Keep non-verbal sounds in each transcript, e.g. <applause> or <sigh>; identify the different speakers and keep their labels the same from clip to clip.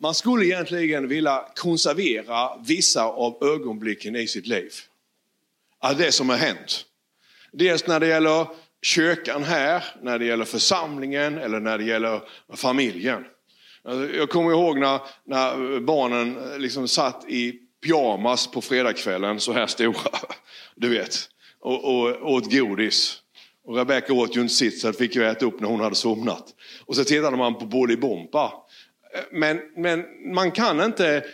Speaker 1: Man skulle egentligen vilja konservera vissa av ögonblicken i sitt liv. Alltså det som har hänt. Dels när det gäller kyrkan här, när det gäller församlingen eller när det gäller familjen. Jag kommer ihåg när, när barnen liksom satt i pyjamas på fredagskvällen, så här stora. <laughs> Du vet, och, och åt godis. Och Rebecka åt ju inte sitt så det fick jag äta upp när hon hade somnat. Och så tittade man på Bolibompa. Men, men man, kan inte,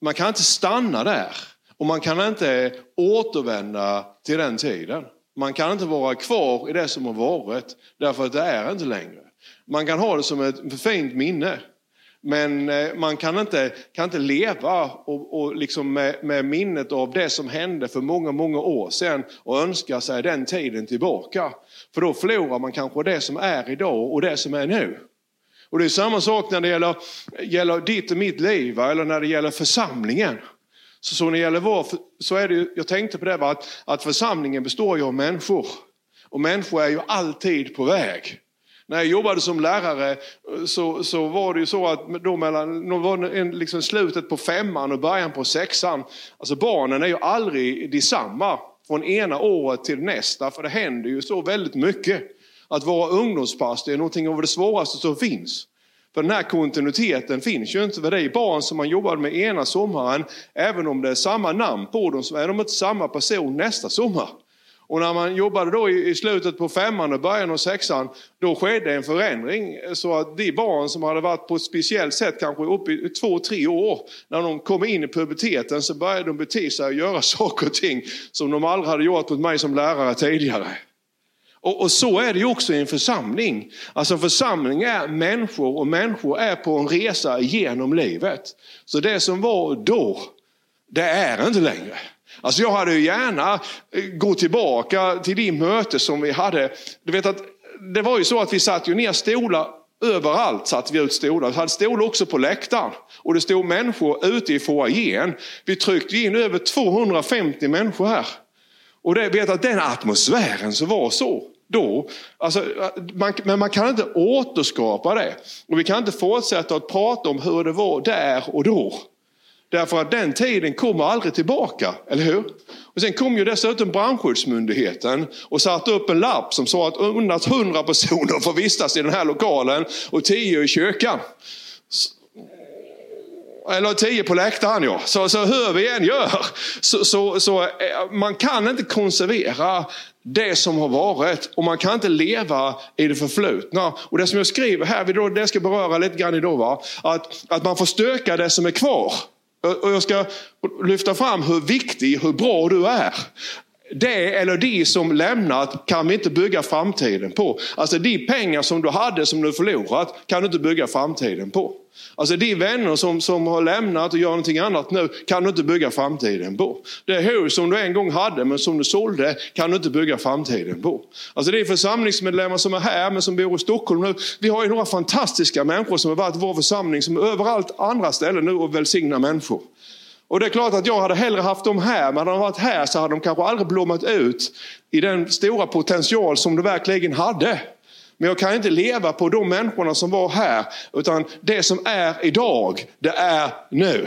Speaker 1: man kan inte stanna där. Och man kan inte återvända till den tiden. Man kan inte vara kvar i det som har varit, därför att det är inte längre. Man kan ha det som ett fint minne. Men eh, man kan inte, kan inte leva och, och liksom med, med, minnet av det som hände för många, många år sedan och önska sig den tiden tillbaka. För då förlorar man kanske det som är idag och det som är nu. Och det är samma sak när det gäller, gäller ditt och mitt liv, eller när det gäller församlingen. Så, så när det gäller vår, så är det, jag tänkte på det, att, att församlingen består ju av människor. Och människor är ju alltid på väg. När jag jobbade som lärare så, så var det ju så att då mellan, då var en, liksom slutet på femman och början på sexan, alltså barnen är ju aldrig detsamma från ena året till nästa, för det händer ju så väldigt mycket. Att vara ungdomspastor är någonting av det svåraste som finns. För den här kontinuiteten finns ju inte. För det är barn som man jobbade med ena sommaren, även om det är samma namn på dem, så är de inte samma person nästa sommar. Och när man jobbade då i slutet på femman och början av sexan, då skedde en förändring. Så att de barn som hade varit på ett speciellt sätt, kanske upp i två, tre år, när de kom in i puberteten så började de bete sig och göra <laughs> saker och ting som de aldrig hade gjort mot mig som lärare tidigare. Och, och, så är det ju också i en församling. Alltså en församling är människor och människor är på en resa genom livet. Så det som var då, det är inte längre. Alltså jag hade ju gärna eh, gått tillbaka till det möte som vi hade. Du vet att det var ju så att vi satt ju ner stolar Överallt satte vi ut stolar. Vi hade stolar också på läktaren. Och det stod människor ute i foajén. Vi tryckte in över 250 människor här. Och det, vet att den atmosfären som var så då, alltså, man, men man kan inte återskapa det. Och vi kan inte fortsätta att prata om hur det var där och då. Därför att den tiden kommer aldrig tillbaka, eller hur? Och sen kom ju dessutom brandskyddsmyndigheten och satte upp en lapp som sa att endast 100 personer får vistas i den här lokalen och 10 i kyrkan. Eller tio på läktaren ja. Så, så hur vi än gör, så, så, så eh, man kan inte konservera det som har varit och man kan inte leva i det förflutna. Och det som jag skriver här, det ska beröra lite grann idag, va? Att, att man får stöka det som är kvar. Och jag ska lyfta fram hur viktig, hur bra du är. Det eller de som lämnat kan vi inte bygga framtiden på. Alltså de pengar som du hade som du förlorat kan du inte bygga framtiden på. Alltså de vänner som, som har lämnat och gör någonting annat nu kan du inte bygga framtiden på. Det hus som du en gång hade men som du sålde kan du inte bygga framtiden på. Alltså det är församlingsmedlemmar som är här men som bor i Stockholm nu. Vi har ju några fantastiska människor som har varit i vår församling som är överallt andra ställen nu och välsignar människor. Och det är klart att jag hade hellre haft dem här, men hade de varit här så hade de kanske aldrig blommat ut i den stora potential som de verkligen hade. Men jag kan inte leva på de människorna som var här, utan det som är idag, det är nu.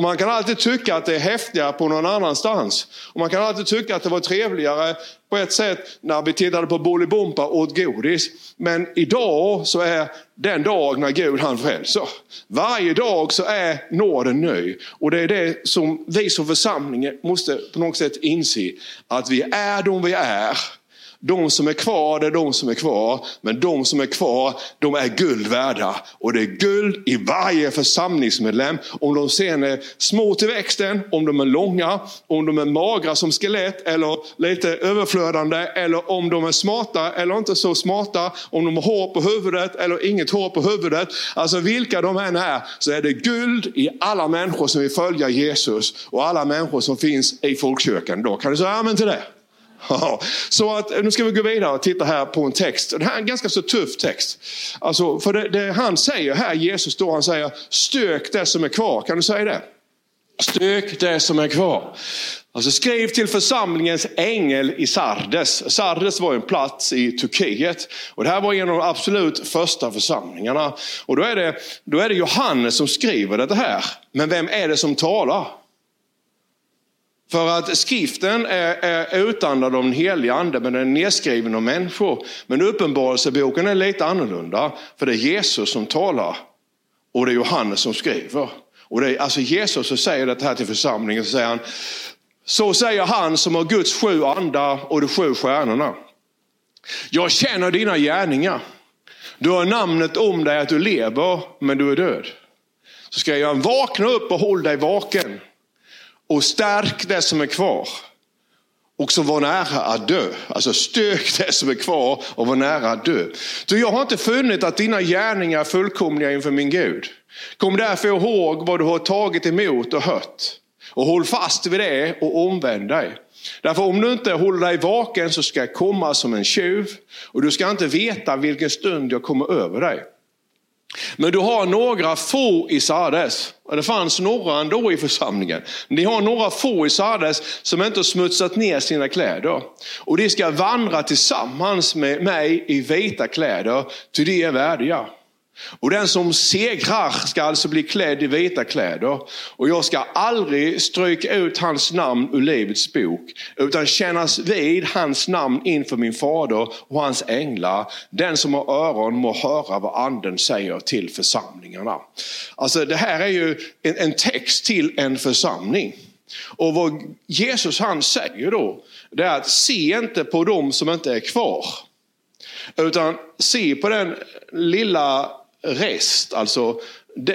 Speaker 1: Och man kan alltid tycka att det är häftigare på någon annanstans. Och man kan alltid tycka att det var trevligare på ett sätt när vi tittade på Bolibompa och åt godis. Men idag så är den dag när Gud han frälser. Varje dag så är nåden ny. Och det är det som vi som församling måste på något sätt inse. Att vi är de vi är de som är kvar, det är de som är kvar. Men de som är kvar, de är guld värda. Och det är guld i varje församlingsmedlem. Om de sen är små till växten, om de är långa, om de är magra som skelett eller lite överflödande. Eller om de är smarta eller inte så smarta. Om de har hår på huvudet eller inget hår på huvudet. Alltså vilka de än är, så är det guld i alla människor som vill följa Jesus. Och alla människor som finns i folkkyrkan. Då kan du säga amen till det. Så att, eh, nu ska vi gå vidare och titta här på en text. Det här är en ganska så tuff text. Alltså, för det, det han säger här, Jesus då, han säger stök det som är kvar. Kan du säga det? Stök det som är kvar. Alltså skriv till församlingens ängel i Sardes. Sardes var en plats i Turkiet. Och det här var en av de absolut första församlingarna. Och då är det, då är det Johannes som skriver det här. Men vem är det som talar? För att skriften är, är utandad av den helige ande, men den är nedskriven av människor. Men uppenbarelseboken är lite annorlunda, för det är Jesus som talar. Och det är Johannes som skriver. Och det är alltså Jesus som säger det här till församlingen, så säger han, så säger han som har Guds sju andar och de sju stjärnorna. Jag känner dina gärningar. Du har namnet om dig att du lever, men du är död. Så ska jag vakna upp och håll dig vaken. Och stärk det som är kvar. Och som var nära att dö. Alltså stök det som är kvar och var nära att dö. Så jag har inte funnit att dina gärningar är fullkomliga inför min Gud. Kom därför ihåg vad du har tagit emot och hört. Och håll fast vid det och omvänd dig. Därför om du inte håller dig vaken så ska jag komma som en tjuv. Och du ska inte veta vilken stund jag kommer över dig. Men du har några få i Sardes. Och det fanns några ändå i församlingen. Ni har några få i Sardes som inte har smutsat ner sina kläder. Och de ska vandra tillsammans med mig i vita kläder, ty de är värdiga. Och den som segrar ska alltså bli klädd i vita kläder. Och jag ska aldrig stryka ut hans namn ur livets bok, utan kännas vid hans namn inför min fader och hans änglar. Den som har öron må höra vad anden säger till församlingarna. Alltså det här är ju en, en text till en församling. Och vad Jesus han säger då, det är att se inte på dem som inte är kvar. Utan se på den lilla rest, alltså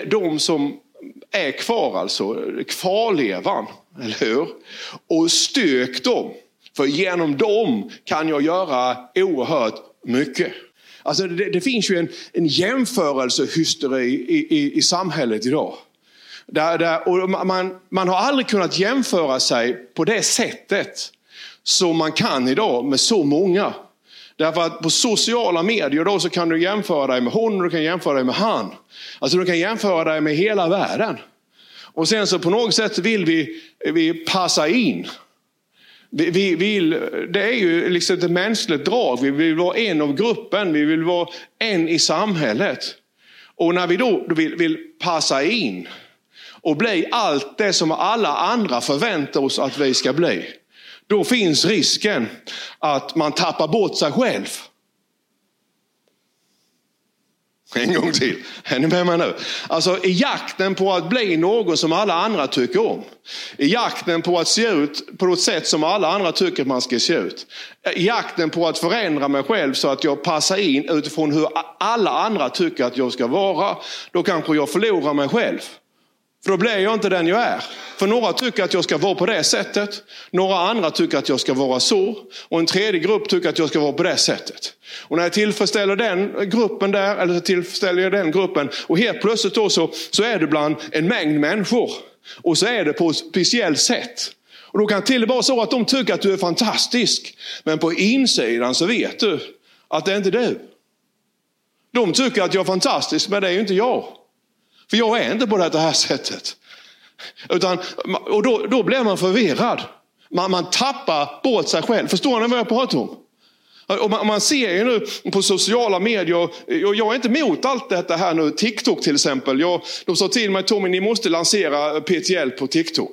Speaker 1: de som är kvar, alltså kvarlevan, eller hur? Och stök dem, för genom dem kan jag göra oerhört mycket. Alltså det, det finns ju en, en jämförelsehysteri i, i, i samhället idag. Där, där, och man, man har aldrig kunnat jämföra sig på det sättet som man kan idag med så många. Därför att på sociala medier då så kan du jämföra dig med hon och du kan jämföra dig med han. Alltså du kan jämföra dig med hela världen. Och sen så på något sätt vill vi, vi passa in. Vi, vi vill, det är ju liksom ett mänskligt drag. Vi vill vara en av gruppen, vi vill vara en i samhället. Och när vi då vill, vill passa in och bli allt det som alla andra förväntar oss att vi ska bli. Då finns risken att man tappar bort sig själv. En gång till. Är ni med mig nu? Alltså i jakten på att bli någon som alla andra tycker om. I jakten på att se ut på något sätt som alla andra tycker att man ska se ut. I jakten på att förändra mig själv så att jag passar in utifrån hur alla andra tycker att jag ska vara. Då kanske jag förlorar mig själv. För då blir jag inte den jag är. För några tycker att jag ska vara på det sättet. Några andra tycker att jag ska vara så. Och en tredje grupp tycker att jag ska vara på det sättet. Och när jag tillfredsställer den gruppen där, eller tillfredsställer jag den gruppen. Och helt plötsligt då så, så är det bland en mängd människor. Och så är det på ett speciellt sätt. Och då kan det till och med vara så att de tycker att du är fantastisk. Men på insidan så vet du att det är inte du. De tycker att jag är fantastisk, men det är ju inte jag. För jag är inte på det här sättet. Utan, och då, då blir man förvirrad. Man, man tappar bort sig själv. Förstår ni vad jag pratar om? Och man, man, ser ju nu på sociala medier, och jag är inte emot allt detta här nu, TikTok till exempel. Jag, de sa till mig, Tommy ni måste lansera PTL på TikTok.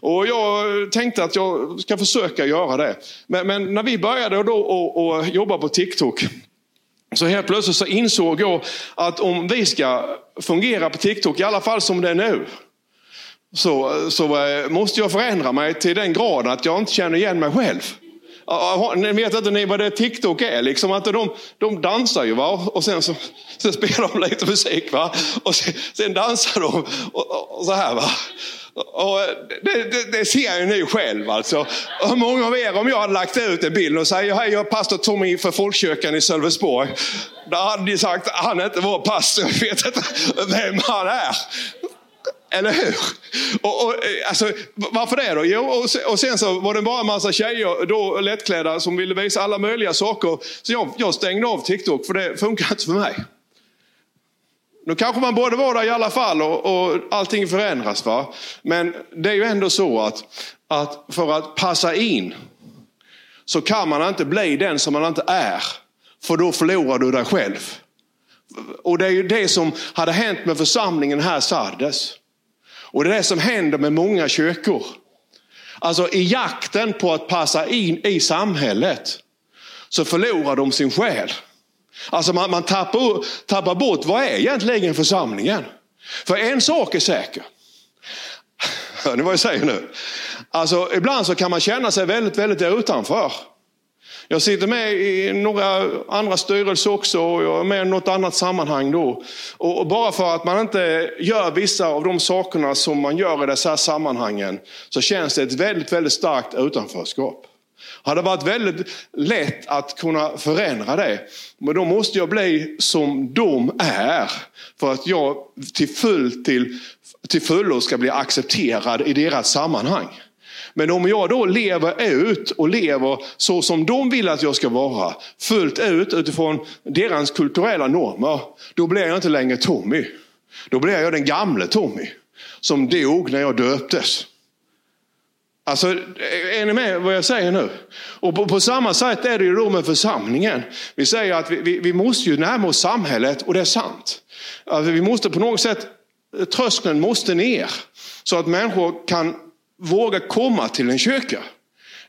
Speaker 1: Och jag tänkte att jag ska försöka göra det. Men, men när vi började då och, och jobba på TikTok, så helt plötsligt så insåg jag att om vi ska fungera på TikTok, i alla fall som det är nu, så, så eh, måste jag förändra mig till den graden att jag inte känner igen mig själv. Ni vet inte ni vad det TikTok är? Liksom att de, de dansar ju va? och sen, så, sen spelar de lite musik va? och sen, sen dansar de och, och så här. va. Och eh, det, det, det, ser ju ni själv alltså. Hur många av er, om jag hade lagt ut en bild och säger hej jag är pastor Tommy för Folkkyrkan i Sölvesborg. Då hade ni sagt han är inte vår pastor, <laughs> jag vet inte vem han är. Eller hur? Och, och, eh, alltså, varför det då? Jo, och, sen, och sen så var det bara en massa tjejer, då lättklädda, som ville visa alla möjliga saker. Så jag, jag stängde av TikTok, för det funkar inte för mig. Nu kanske man borde vara där i alla fall och, och allting förändras. Va? Men det är ju ändå så att att för att passa in så kan man inte bli den som man inte är. För då förlorar du dig själv. Och det är ju det som hade hänt med församlingen här Sardes. Och det är det som händer med många kyrkor. Alltså i jakten på att passa in i samhället så förlorar de sin själ. Alltså man, man tappar, tappar bort, vad är egentligen församlingen? För en sak är säker. <laughs> Hör ni vad jag säger nu? Alltså ibland så kan man känna sig väldigt, väldigt utanför. Jag sitter med i några andra styrelser också och jag är med i något annat sammanhang då. Och bara för att man inte gör vissa av de sakerna som man gör i dessa sammanhangen så känns det ett väldigt, väldigt starkt utanförskap. Det hade varit väldigt lätt att kunna förändra det. Men då måste jag bli som de är. För att jag till, full, till, till fullo ska bli accepterad i deras sammanhang. Men om jag då lever ut och lever så som de vill att jag ska vara, fullt ut utifrån deras kulturella normer, då blir jag inte längre Tommy. Då blir jag den gamle Tommy som dog när jag döptes. Alltså, är ni med vad jag säger nu? Och på, på, samma sätt är det ju då med församlingen. Vi säger att vi, vi, vi måste ju närma oss samhället och det är sant. Alltså, vi måste på något sätt, tröskeln måste ner. Så att människor kan våga komma till en kyrka.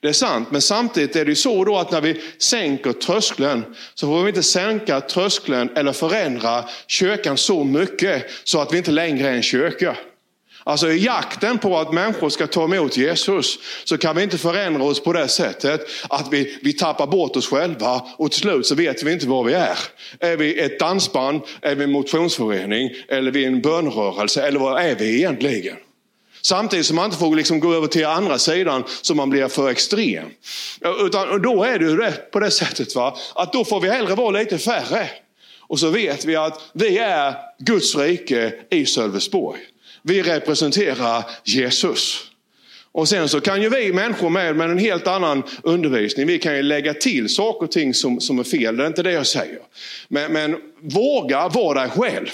Speaker 1: Det är sant, men samtidigt är det ju så då att när vi sänker tröskeln så får vi inte sänka tröskeln eller förändra kyrkan så mycket så att vi inte längre är en kyrka. Alltså i jakten på att människor ska ta emot Jesus så kan vi inte förändra oss på det sättet att vi, vi tappar bort oss själva och till slut så vet vi inte var vi är. Är vi ett dansband, är vi en motionsförening eller är vi en bönrörelse eller vad är vi egentligen? Samtidigt som man inte får liksom gå över till andra sidan så man blir för extrem. Utan då är det ju på det sättet va? att då får vi hellre vara lite färre. Och så vet vi att vi är Guds rike i Sölvesborg. Vi representerar Jesus. Och sen så kan ju vi människor med, med en helt annan undervisning, vi kan ju lägga till saker och ting som, som är fel. Det är inte det jag säger. Men, men våga vara dig själv.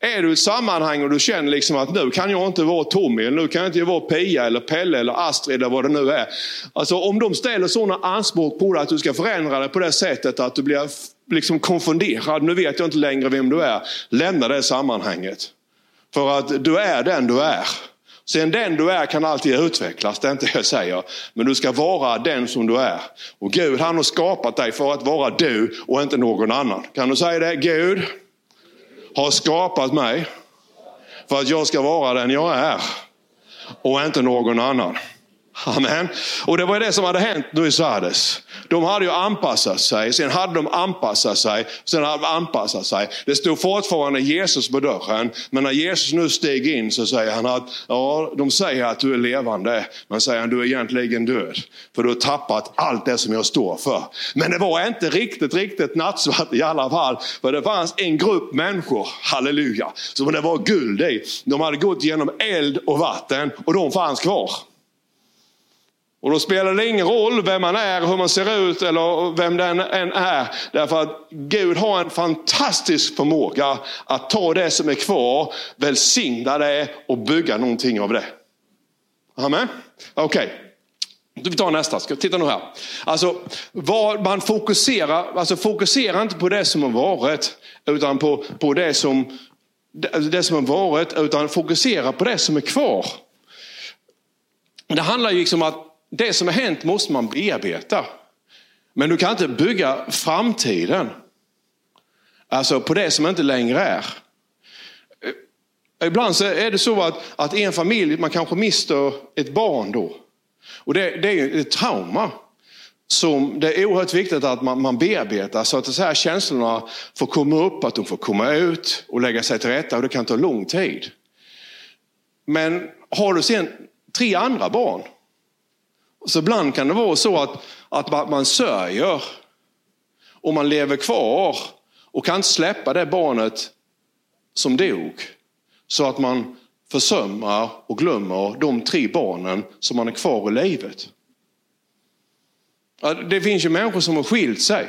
Speaker 1: Är du i ett sammanhang och du känner liksom att nu kan jag inte vara Tommy, eller nu kan jag inte vara Pia, eller Pelle, eller Astrid eller vad det nu är. Alltså om de ställer sådana anspråk på dig att du ska förändra dig på det sättet att du blir liksom konfunderad, nu vet jag inte längre vem du är. Lämna det sammanhanget. För att du är den du är. Sen den du är kan alltid utvecklas, det är inte det jag säger. Men du ska vara den som du är. Och Gud han har skapat dig för att vara du och inte någon annan. Kan du säga det? Gud har skapat mig för att jag ska vara den jag är. Och inte någon annan. Amen. Och det var det som hade hänt nu i Sardes. De hade ju anpassat sig, sen hade de anpassat sig, sen hade de anpassat sig. Det stod fortfarande Jesus på dörren, men när Jesus nu steg in så säger han att, ja, de säger att du är levande, men säger han, du är egentligen död. För du har tappat allt det som jag står för. Men det var inte riktigt, riktigt nattsvart i alla fall, för det fanns en grupp människor, halleluja, som det var guld i. De hade gått genom eld och vatten och de fanns kvar. Och då spelar det ingen roll vem man är, hur man ser ut eller vem den än är. Därför att Gud har en fantastisk förmåga att ta det som är kvar, välsigna det och bygga någonting av det. Amen. Okej. Okay. Vi tar nästa, titta nu här. Alltså, vad man fokuserar, alltså fokusera inte på det som har varit, utan på, på det, som, det som har varit, utan fokusera på det som är kvar. Det handlar ju liksom att det som har hänt måste man bearbeta. Men du kan inte bygga framtiden. Alltså på det som inte längre är. Eh, ibland så är det så att, att i en familj, man kanske mister ett barn då. Och det, det är ett trauma. Som det är oerhört viktigt att man, man bearbetar så att de här känslorna får komma upp, att de får komma ut och lägga sig till rätta. Och det kan ta lång tid. Men har du sen tre andra barn så ibland kan det vara så att, att man sörjer och man lever kvar och kan inte släppa det barnet som dog. Så att man försummar och glömmer de tre barnen som man är kvar i livet. Det finns ju människor som har skilt sig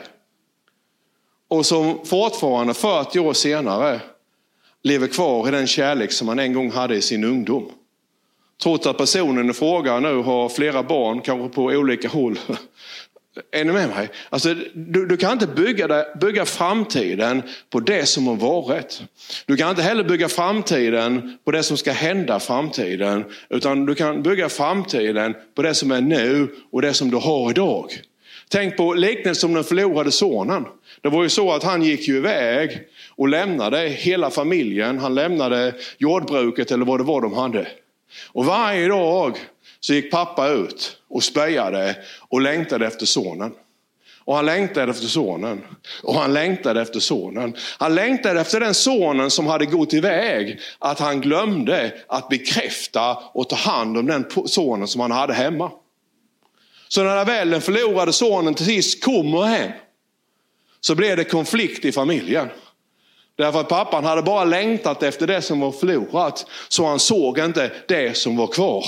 Speaker 1: och som fortfarande 40 år senare lever kvar i den kärlek som man en gång hade i sin ungdom. Trots att personen i fråga nu har flera barn, kanske på olika håll. Är ni med mig? Alltså, du, du kan inte bygga, det, bygga framtiden på det som har varit. Du kan inte heller bygga framtiden på det som ska hända framtiden. Utan du kan bygga framtiden på det som är nu och det som du har idag. Tänk på liknelsen om den förlorade sonen. Det var ju så att han gick ju iväg och lämnade hela familjen. Han lämnade jordbruket eller vad det var de hade. Och varje dag så gick pappa ut och spejade och längtade efter sonen. Och han längtade efter sonen. Och han längtade efter sonen. Han längtade efter den sonen som hade gått iväg. Att han glömde att bekräfta och ta hand om den sonen som han hade hemma. Så när väl den förlorade sonen till sist kommer hem. Så blev det konflikt i familjen. Därför att pappan hade bara längtat efter det som var förlorat. Så han såg inte det som var kvar.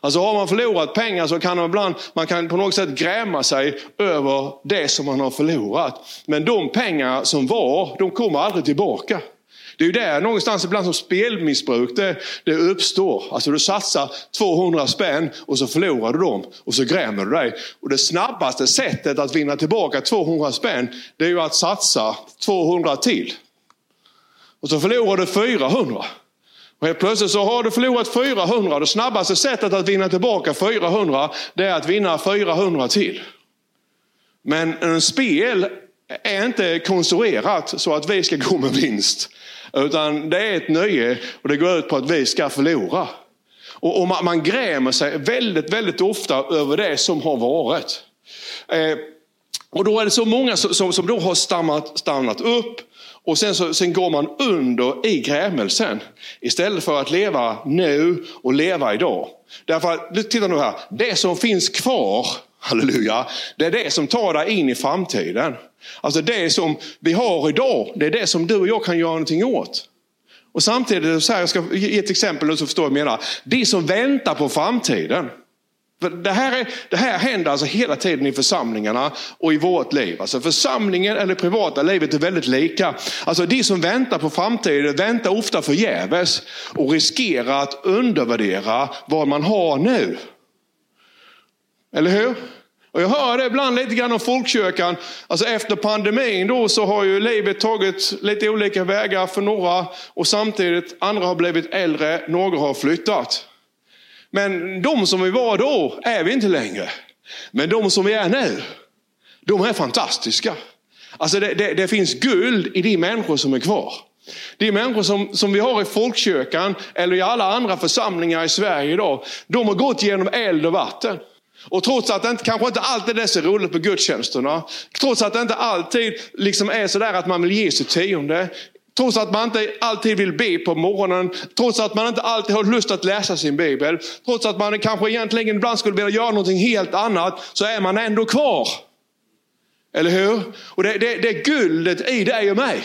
Speaker 1: Alltså har man förlorat pengar så kan man ibland man kan på något sätt gräma sig över det som man har förlorat. Men de pengar som var, de kommer aldrig tillbaka. Det är ju där någonstans ibland som spelmissbruk det, det uppstår. Alltså du satsar 200 spänn och så förlorar du dem och så grämer du dig. Och det snabbaste sättet att vinna tillbaka 200 spänn det är ju att satsa 200 till. Och så förlorar du 400. Och helt plötsligt så har du förlorat 400. Det snabbaste sättet att vinna tillbaka 400 det är att vinna 400 till. Men en spel är inte konstruerat så att vi ska gå med vinst. Utan det är ett nöje och det går ut på att vi ska förlora. Och, man, man grämer sig väldigt, väldigt ofta över det som har varit. Eh, och då är det så många som, som, som då har stannat, stannat upp och sen, så, sen går man under i grämelsen istället för att leva nu och leva idag. Därför att, titta nu här, det som finns kvar, <laughs> halleluja, det är det som tar dig in i framtiden. Alltså det som vi har idag, det är det som du och jag kan göra någonting åt. Och samtidigt, så här, jag ska ge ett exempel så förstår jag vad jag menar. De som väntar på framtiden, det här, är, det här händer alltså hela tiden i församlingarna och i vårt liv. Alltså församlingen eller privata livet är väldigt lika. Alltså de som väntar på framtiden väntar ofta förgäves och riskerar att undervärdera vad man har nu. Eller hur? Och jag hör det ibland lite grann om folkkyrkan. Alltså efter pandemin då så har ju livet tagit lite olika vägar för några och samtidigt andra har blivit äldre, några har flyttat. Men de som vi var då är vi inte längre. Men de som vi är nu, de är fantastiska. Alltså det, det, det finns guld i de människor som är kvar. De människor som, som vi har i folkkyrkan eller i alla andra församlingar i Sverige idag, de har gått genom eld och vatten. Och trots att det inte, kanske inte alltid är så roligt på gudstjänsterna, trots att det inte alltid liksom är sådär att man vill ge sitt tionde, Trots att man inte alltid vill be på morgonen, trots att man inte alltid har lust att läsa sin bibel, trots att man kanske egentligen ibland skulle vilja göra någonting helt annat, så är man ändå kvar. Eller hur? Och det, det, det är guldet i dig och mig.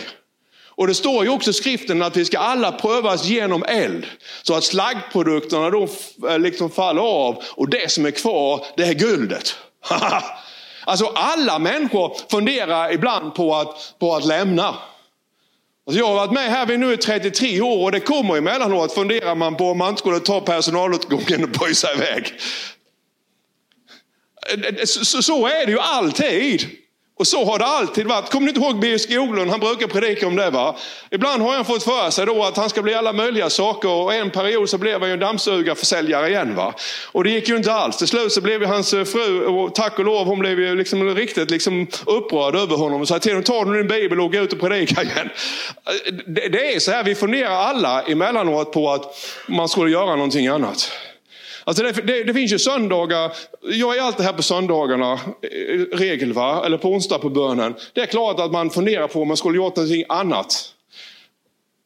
Speaker 1: Och det står ju också i skriften att vi ska alla prövas genom eld. Så att slaggprodukterna då eh, liksom faller av och det som är kvar, det är guldet. <laughs> alltså alla människor funderar ibland på att, på att lämna. Alltså jag har varit med här vid nu i 33 år och det kommer emellanåt funderar man på om man inte skulle ta personalutgången och böja iväg. Eh, eh, så, så är det ju alltid. Och så har det alltid varit. Kommer ni inte ihåg Birger Skoglund? Han brukar predika om det. va? Ibland har han fått för sig då att han ska bli alla möjliga saker och en period så blev han ju dammsugarförsäljare igen. va? Och det gick ju inte alls. Till slut så blev hans eh, fru, och tack och lov, hon blev ju liksom riktigt liksom upprörd över honom och sa till honom, ta nu din bibel och gå ut och predika igen. Eh, det är så här, vi funderar alla emellanåt på att man skulle göra någonting annat. Alltså det, det, det, finns ju söndagar, jag är alltid här på söndagarna, eh, regel va, eller på onsdag på bönen. Det är klart att man funderar på om man skulle gjort någonting annat.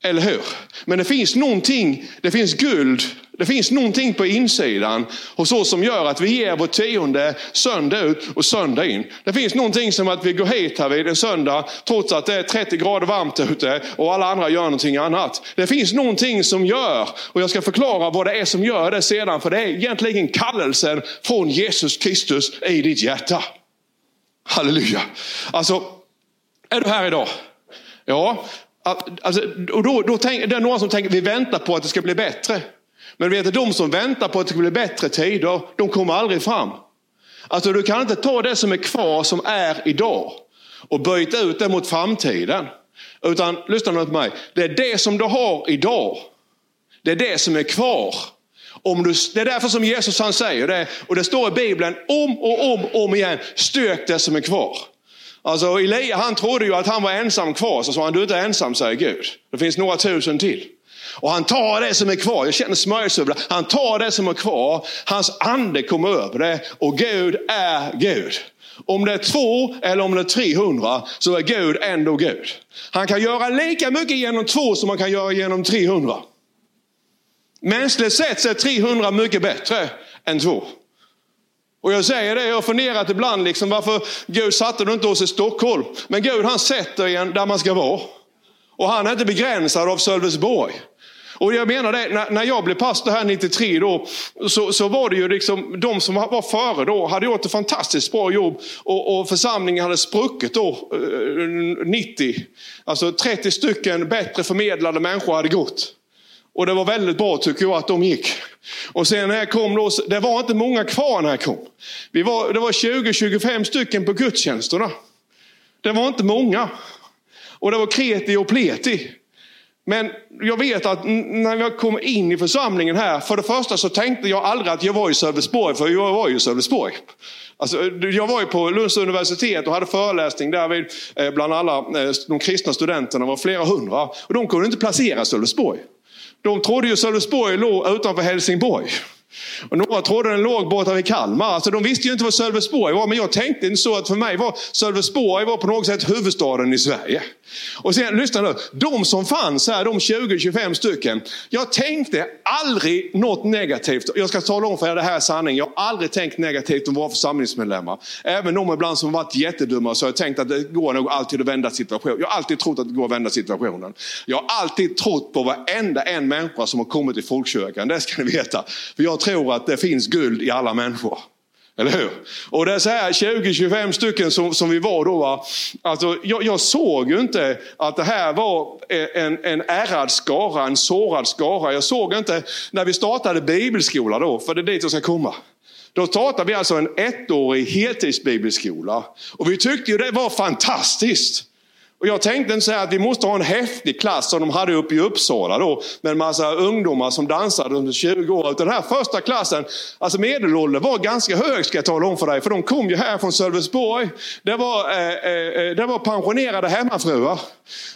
Speaker 1: Eller hur? Men det finns någonting, det finns guld, det finns någonting på insidan hos oss som gör att vi ger vårt tionde söndag ut och söndag in. Det finns någonting som att vi går hit här vid en söndag trots att det är 30 grader varmt ute och alla andra gör någonting annat. Det finns någonting som gör, och jag ska förklara vad det är som gör det sedan, för det är egentligen kallelsen från Jesus Kristus i ditt hjärta. Halleluja. Alltså, är du här idag? Ja, Alltså, och då, då tänk, det är några som tänker vi väntar på att det ska bli bättre. Men vet du de som väntar på att det ska bli bättre tider, de kommer aldrig fram. Alltså du kan inte ta det som är kvar, som är idag, och byta ut det mot framtiden. Utan lyssna nu på mig, det är det som du har idag. Det är det som är kvar. Om du, det är därför som Jesus han säger det, och det står i Bibeln om och om och om igen, stök det som är kvar. Alltså Elia han trodde ju att han var ensam kvar, så sa han, du är inte ensam säger Gud. Det finns några tusen till. Och han tar det som är kvar, jag känner smörjelse över det. Han tar det som är kvar, hans ande kommer över det och Gud är Gud. Om det är två eller om det är 300 så är Gud ändå Gud. Han kan göra lika mycket genom två som han kan göra genom 300. Mänskligt sett så är 300 mycket bättre än två. Och jag säger det, jag har funderat ibland liksom varför Gud satte du inte oss i Stockholm. Men Gud han sätter en där man ska vara. Och han är inte begränsad av Sölvesborg. Och jag menar det, när, när jag blev pastor här 93 då, så, så var det ju liksom, de som var före då hade gjort ett fantastiskt bra jobb och, och församlingen hade spruckit då, eh, 90. Alltså 30 stycken bättre förmedlade människor hade gått. Och det var väldigt bra tycker jag att de gick. Och sen när jag kom då, det var inte många kvar när jag kom. Vi var, det var 20-25 stycken på gudstjänsterna. Det var inte många. Och det var kreti och pleti. Men jag vet att när jag kom in i församlingen här, för det första så tänkte jag aldrig att jag var i Sölvesborg, för jag var ju i Sölvesborg. Alltså, jag var ju på Lunds universitet och hade föreläsning där vid, eh, bland alla eh, de kristna studenterna, var flera hundra. Och de kunde inte placera Sölvesborg. De trodde ju Sölvesborg låg utanför Helsingborg. Och några trodde den låg borta vid Kalmar. Alltså de visste ju inte vad Sölvesborg var, men jag tänkte inte så att för mig var Sölvesborg var på något sätt huvudstaden i Sverige. Och sen, lyssna nu, de som fanns här, de 20-25 stycken. Jag tänkte aldrig något negativt. Jag ska tala om för er, det här är sanning. Jag har aldrig tänkt negativt om våra församlingsmedlemmar. Även de ibland som varit jättedumma så har jag tänkt att det går nog alltid att vända situationen. Jag har alltid trott att det går att vända situationen. Jag har alltid trott på varenda en människa som har kommit till folkkyrkan. Det ska ni veta. För jag tror att det finns guld i alla människor. Eller hur? Och det är så här 20-25 stycken som, som vi var då. Va? Alltså, jag, jag, såg ju inte att det här var en, en ärrad skara, en sårad skara. Jag såg inte när vi startade bibelskola då, för det är dit jag ska komma. Då startade vi alltså en ettårig heltidsbibelskola. Och vi tyckte ju det var fantastiskt. Och jag tänkte inte säga att vi måste ha en häftig klass som de hade uppe i Uppsala då, med en massa ungdomar som dansade under 20 år. Utan den här första klassen, alltså medelåldern var ganska hög ska jag tala om för dig, för de kom ju här från Sölvesborg. Det var, eh, eh, eh det var pensionerade hemmafruar.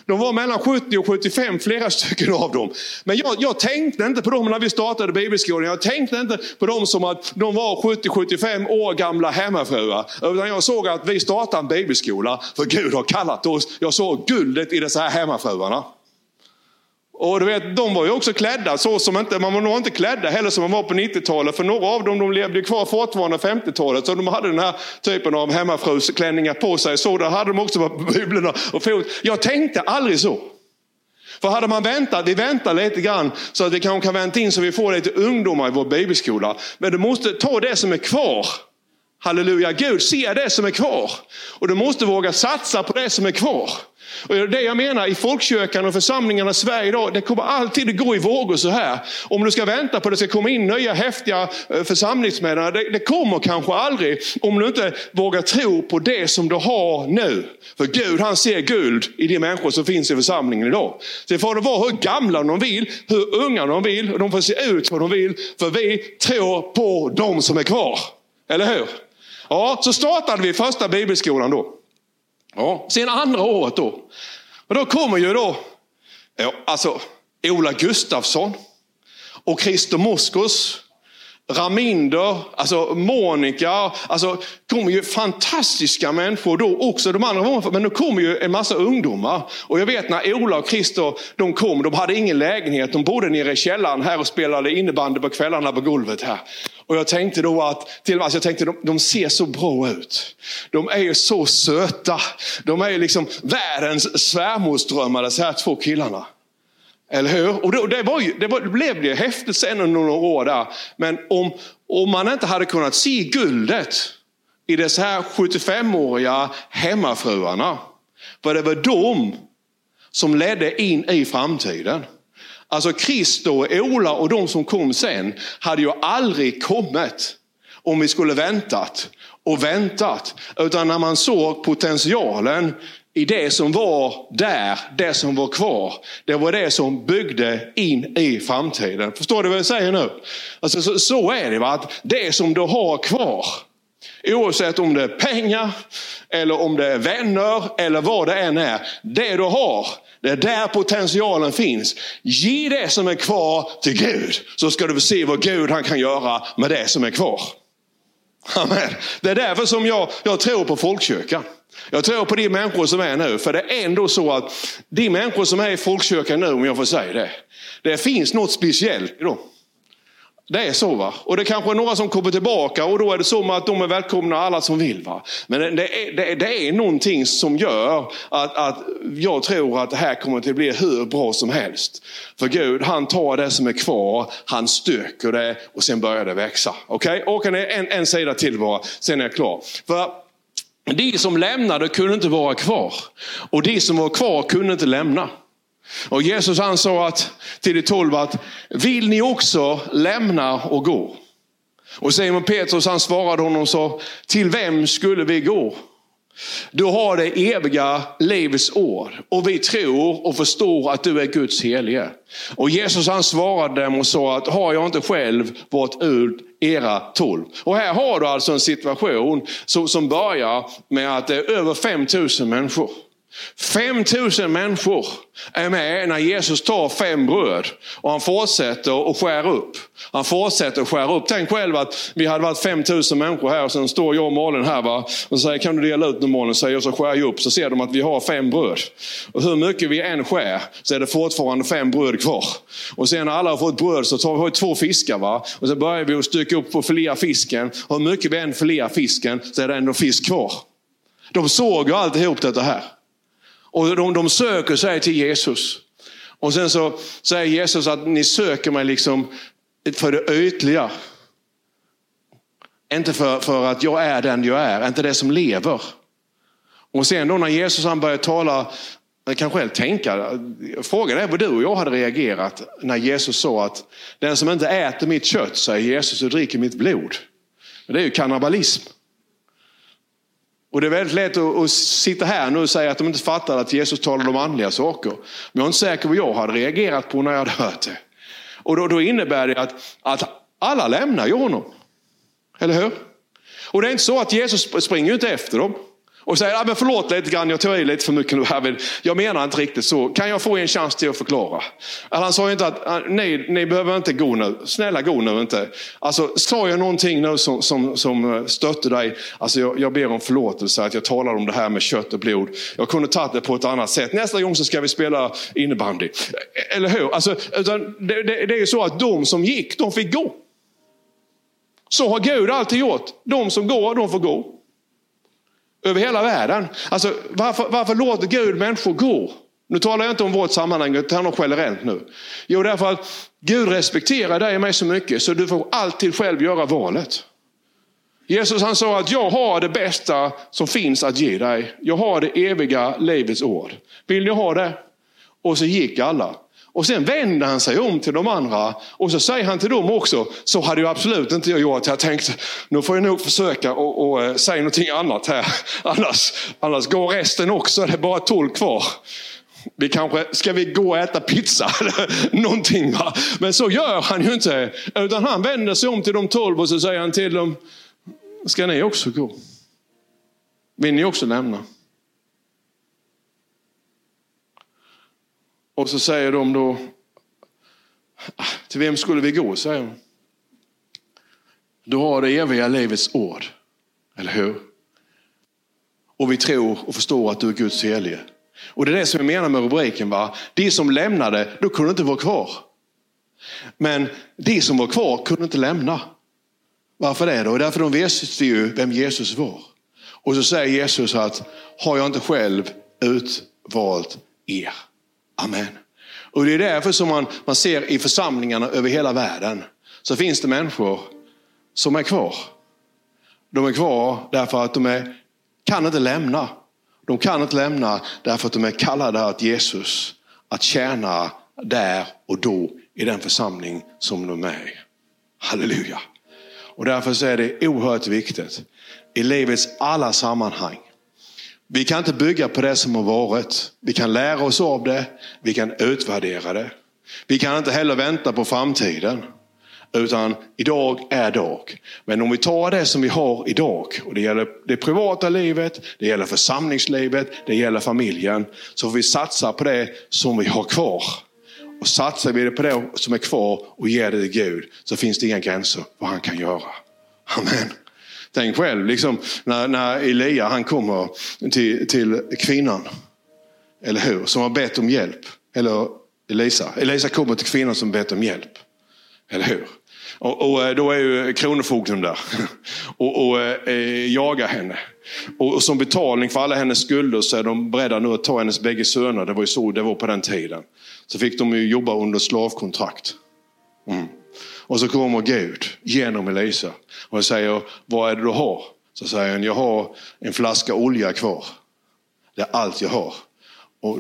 Speaker 1: De var mellan 70 och 75, flera stycken av dem. Men jag, jag tänkte inte på dem när vi startade bibelskolan. Jag tänkte inte på dem som att de var 70-75 år gamla hemmafruar. Utan jag såg att vi startade en bibelskola, för Gud har kallat oss. Jag såg guldet i dessa här hemmafruarna. Och du vet, de var ju också klädda så som inte, man var nog inte klädda heller som man var på 90-talet. För några av dem de levde kvar fortfarande 50-talet. Så de hade den här typen av hemmafrusklänningar på sig. Så där hade de också på <laughs> biblarna och fot. Jag tänkte aldrig så. För hade man väntat, vi väntar lite grann så att vi kanske kan vänta in så vi får lite ungdomar i vår bibelskola. Men du måste ta det som är kvar. Halleluja, Gud ser det som är kvar. Och du måste våga satsa på det som är kvar. Och det jag menar i folkkyrkan och församlingarna i Sverige idag, det kommer alltid att gå i vågor så här. Om du ska vänta på att det ska komma in nya häftiga eh, församlingsmedlemmar, det, det kommer kanske aldrig om du inte vågar tro på det som du har nu. För Gud han ser guld i de människor som finns i församlingen idag. Det får de vara hur gamla de vill, hur unga de vill, och de får se ut som de vill. För vi tror på de som är kvar. Eller hur? Ja, så startade vi första bibelskolan då. Ja, sen andra året då. Och då kommer ju då, ja, alltså Ola Gustafsson och Christer Moskos, Raminder, alltså Monica, alltså kommer ju fantastiska människor då också. De andra var, men då kommer ju en massa ungdomar. Och jag vet när Ola och Christer de kom, de hade ingen lägenhet. De bodde nere i källaren här och spelade innebandy på kvällarna på golvet här. Och jag tänkte då att, till alltså jag tänkte de, de ser så bra ut. De är ju så söta. De är ju liksom världens svärmorsdrömmar, de här två killarna. Eller hur? Och det, det, var ju, det, var, det blev ju häftigt sen under några år där. Men om, om man inte hade kunnat se guldet i dessa här 75-åriga hemmafruarna. För det var de som ledde in i framtiden. Alltså Christo, Ola och de som kom sen hade ju aldrig kommit om vi skulle väntat och väntat. Utan när man såg potentialen i det som var där, det som var kvar. Det var det som byggde in i framtiden. Förstår du vad jag säger nu? Alltså, så, så är det, va? att det som du har kvar, oavsett om det är pengar, eller om det är vänner, eller vad det än är. Det du har, det är där potentialen finns. Ge det som är kvar till Gud, så ska du se vad Gud han kan göra med det som är kvar. Amen. Det är därför som jag, jag tror på folkkyrkan. Jag tror på de människor som är nu, för det är ändå så att de människor som är i folkkyrkan nu, om jag får säga det, det finns något speciellt i dem. Det är så va. Och det kanske är några som kommer tillbaka och då är det så att de är välkomna alla som vill. va. Men det är, det, det är någonting som gör att, att jag tror att det här kommer att bli hur bra som helst. För Gud han tar det som är kvar, han stöker det och sen börjar det växa. Okej, okay? en, en sida till bara, sen är jag klar. För de som lämnade kunde inte vara kvar. Och de som var kvar kunde inte lämna. Och Jesus han sa att, till de tolv att vill ni också lämna och gå? Och Simon Petrus han svarade honom och sa till vem skulle vi gå? Du har det eviga livets ord och vi tror och förstår att du är Guds helige. Och Jesus han svarade dem och sa att har jag inte själv varit ut era tolv? Och här har du alltså en situation som, som börjar med att det är över 5000 människor. 5000 människor är med när Jesus tar fem bröd och han fortsätter att skära upp. Han fortsätter att skära upp. Tänk själv att vi hade varit 5000 människor här och sen står jag och Malin här va? och säger kan du dela ut nu Malin? Säger jag så skär jag upp så ser de att vi har fem bröd. Och hur mycket vi än skär så är det fortfarande fem bröd kvar. Och sen när alla har fått bröd så tar vi två fiskar va? och så börjar vi att stycka upp och filea fisken. Och hur mycket vi än filear fisken så är det ändå fisk kvar. De såg ju alltihop detta här. Och de, de söker sig till Jesus. Och sen så säger Jesus att ni söker mig liksom för det ytliga. Inte för, för att jag är den jag är, inte det som lever. Och sen då när Jesus han börjar tala, jag kan själv tänka, frågan är vad du och jag hade reagerat när Jesus sa att den som inte äter mitt kött, säger Jesus, och dricker mitt blod. Det är ju kannibalism. Och det är väldigt lätt att, att, sitta här nu och säga att de inte fattade att Jesus talade om andliga saker. Men jag är inte säker på vad jag hade reagerat på när jag hade hört det. Och då, då innebär det att, att alla lämnar ju honom. Eller hur? Och det är inte så att Jesus springer inte efter dem och säger, ah, men förlåt lite grann, jag tar i lite för mycket nu. Här. Jag menar inte riktigt så. Kan jag få en chans till att förklara? Han sa inte att, nej, ni behöver inte gå nu. Snälla gå nu inte. Alltså, sa jag någonting nu som, som, som eh, stötte dig, alltså jag, jag ber om förlåtelse att jag talar om det här med kött och blod. Jag kunde tagit det på ett annat sätt. Nästa gång så ska vi spela innebandy. Eh, eller hur? Alltså, utan det, det, det är ju så att de som gick, de fick gå. Så har Gud alltid gjort. De som går, de får gå. Över hela världen. Alltså, varför, varför låter Gud människor gå? Nu talar jag inte om vårt sammanhang, utan generellt nu. Jo, därför att Gud respekterar dig och mig så mycket så du får alltid själv göra valet. Jesus han sa att jag har det bästa som finns att ge dig. Jag har det eviga livets ord. Vill ni ha det? Och så gick alla. Och sen vänder han sig om till de andra och så säger han till dem också, så hade jag absolut inte jag gjort. Jag tänkte, nu får jag nog försöka och, och och säga någonting annat här. <laughs> Annars, annars går resten också, det är bara tolv kvar. Vi kanske, ska vi gå och äta pizza <laughs> eller någonting? Va? Men så gör han ju inte. Utan han vänder sig om till de tolv och så säger han till dem, ska ni också gå? Vill ni också lämna? Och så säger de då, ah, till vem skulle vi gå? säger de. Du har det eviga livets ord, eller hur? Och vi tror och förstår att du är Guds helige. Och det är det som jag menar med rubriken. Va? De som lämnade, då kunde inte vara kvar. Men de som var kvar kunde inte lämna. Varför det då? Därför de visste ju vem Jesus var. Och så säger Jesus att, har jag inte själv utvalt er? Amen. Och det är därför som man, man ser i församlingarna över hela världen, så finns det människor som är kvar. De är kvar därför att de är, kan inte lämna. De kan inte lämna därför att de är kallade att Jesus att tjäna där och då i den församling som de är i. Halleluja. Och därför så är det oerhört viktigt i livets alla sammanhang. Vi kan inte bygga på det som har varit. Vi kan lära oss av det, vi kan utvärdera det. Vi kan inte heller vänta på framtiden. Utan idag är dag. Men om vi tar det som vi har idag, och det gäller det privata livet, det gäller församlingslivet, det gäller familjen. Så får vi satsa på det som vi har kvar. Och satsar vi på det som är kvar och ger det till Gud, så finns det inga gränser vad han kan göra. Amen. Tänk själv, liksom, när, när Elia han kommer till, till kvinnan, eller hur? Som har bett om hjälp. Eller Elisa. Elisa kommer till kvinnan som bett om hjälp. Eller hur? Och, och, eh, då är ju Kronofogden där <laughs> och, och eh, jagar henne. Och, och, som betalning för alla hennes skulder så är de beredda nu att ta hennes bägge söner. Det var ju så det var på den tiden. Så fick de ju jobba under slavkontrakt. Mm. Och så kommer Gud genom Elisa och jag säger, vad är det du har? Så säger han, jag har en flaska olja kvar. Det är allt jag har. Och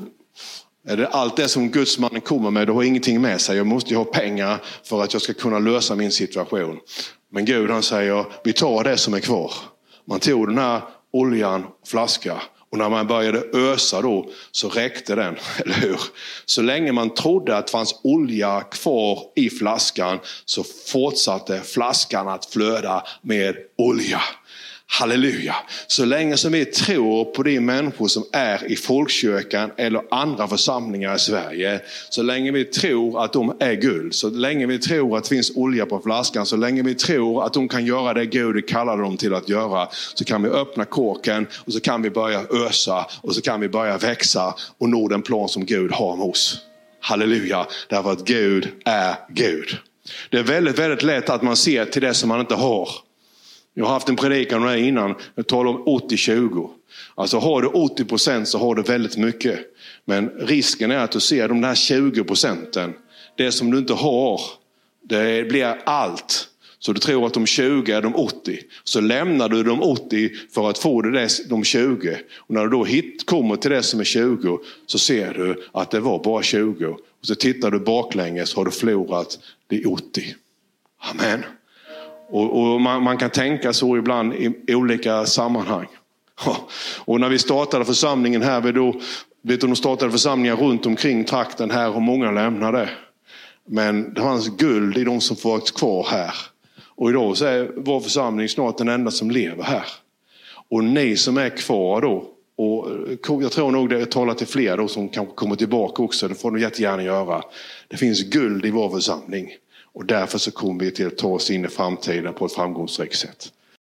Speaker 1: är det allt det som gudsmannen kommer med, du har ingenting med sig. Jag måste ju ha pengar för att jag ska kunna lösa min situation. Men Gud han säger, vi tar det som är kvar. Man tog den här oljan, flaska och när man började ösa då så räckte den, <laughs> eller hur? Så länge man trodde att det fanns olja kvar i flaskan så fortsatte flaskan att flöda med olja. Halleluja! Så länge som vi tror på de människor som är i folkkyrkan eller andra församlingar i Sverige. Så länge vi tror att de är guld, så länge vi tror att det finns olja på flaskan, så länge vi tror att de kan göra det Gud kallar dem till att göra. Så kan vi öppna korken och så kan vi börja ösa och så kan vi börja växa och nå den plan som Gud har med oss. Halleluja! Därför att Gud är Gud. Det är väldigt, väldigt lätt att man ser till det som man inte har. Jag har haft en predikan om det innan. Jag talar om 80-20. Alltså har du 80 procent så har du väldigt mycket. Men risken är att du ser de där 20 procenten. Det som du inte har, det blir allt. Så du tror att de 20 är de 80. Så lämnar du de 80 för att få det de 20. Och när du då hit, kommer till det som är 20 så ser du att det var bara 20. Och så tittar du baklänges har du förlorat de 80. Amen. Och, och man, man, kan tänka så ibland i olika sammanhang. <laughs> Och när vi startade församlingen här, vi då, vet du, de startade församlingar runt omkring trakten här och många lämnade. Men det fanns guld i de som varit kvar här. Och idag så är vår församling snart den enda som lever här. Och ni som är kvar då, och eh, jag tror nog det talar till fler då som kanske kommer tillbaka också, det får ni jättegärna göra. Det finns guld i vår församling. Och därför så kommer vi till att ta oss in i framtiden på ett framgångsrikt sätt.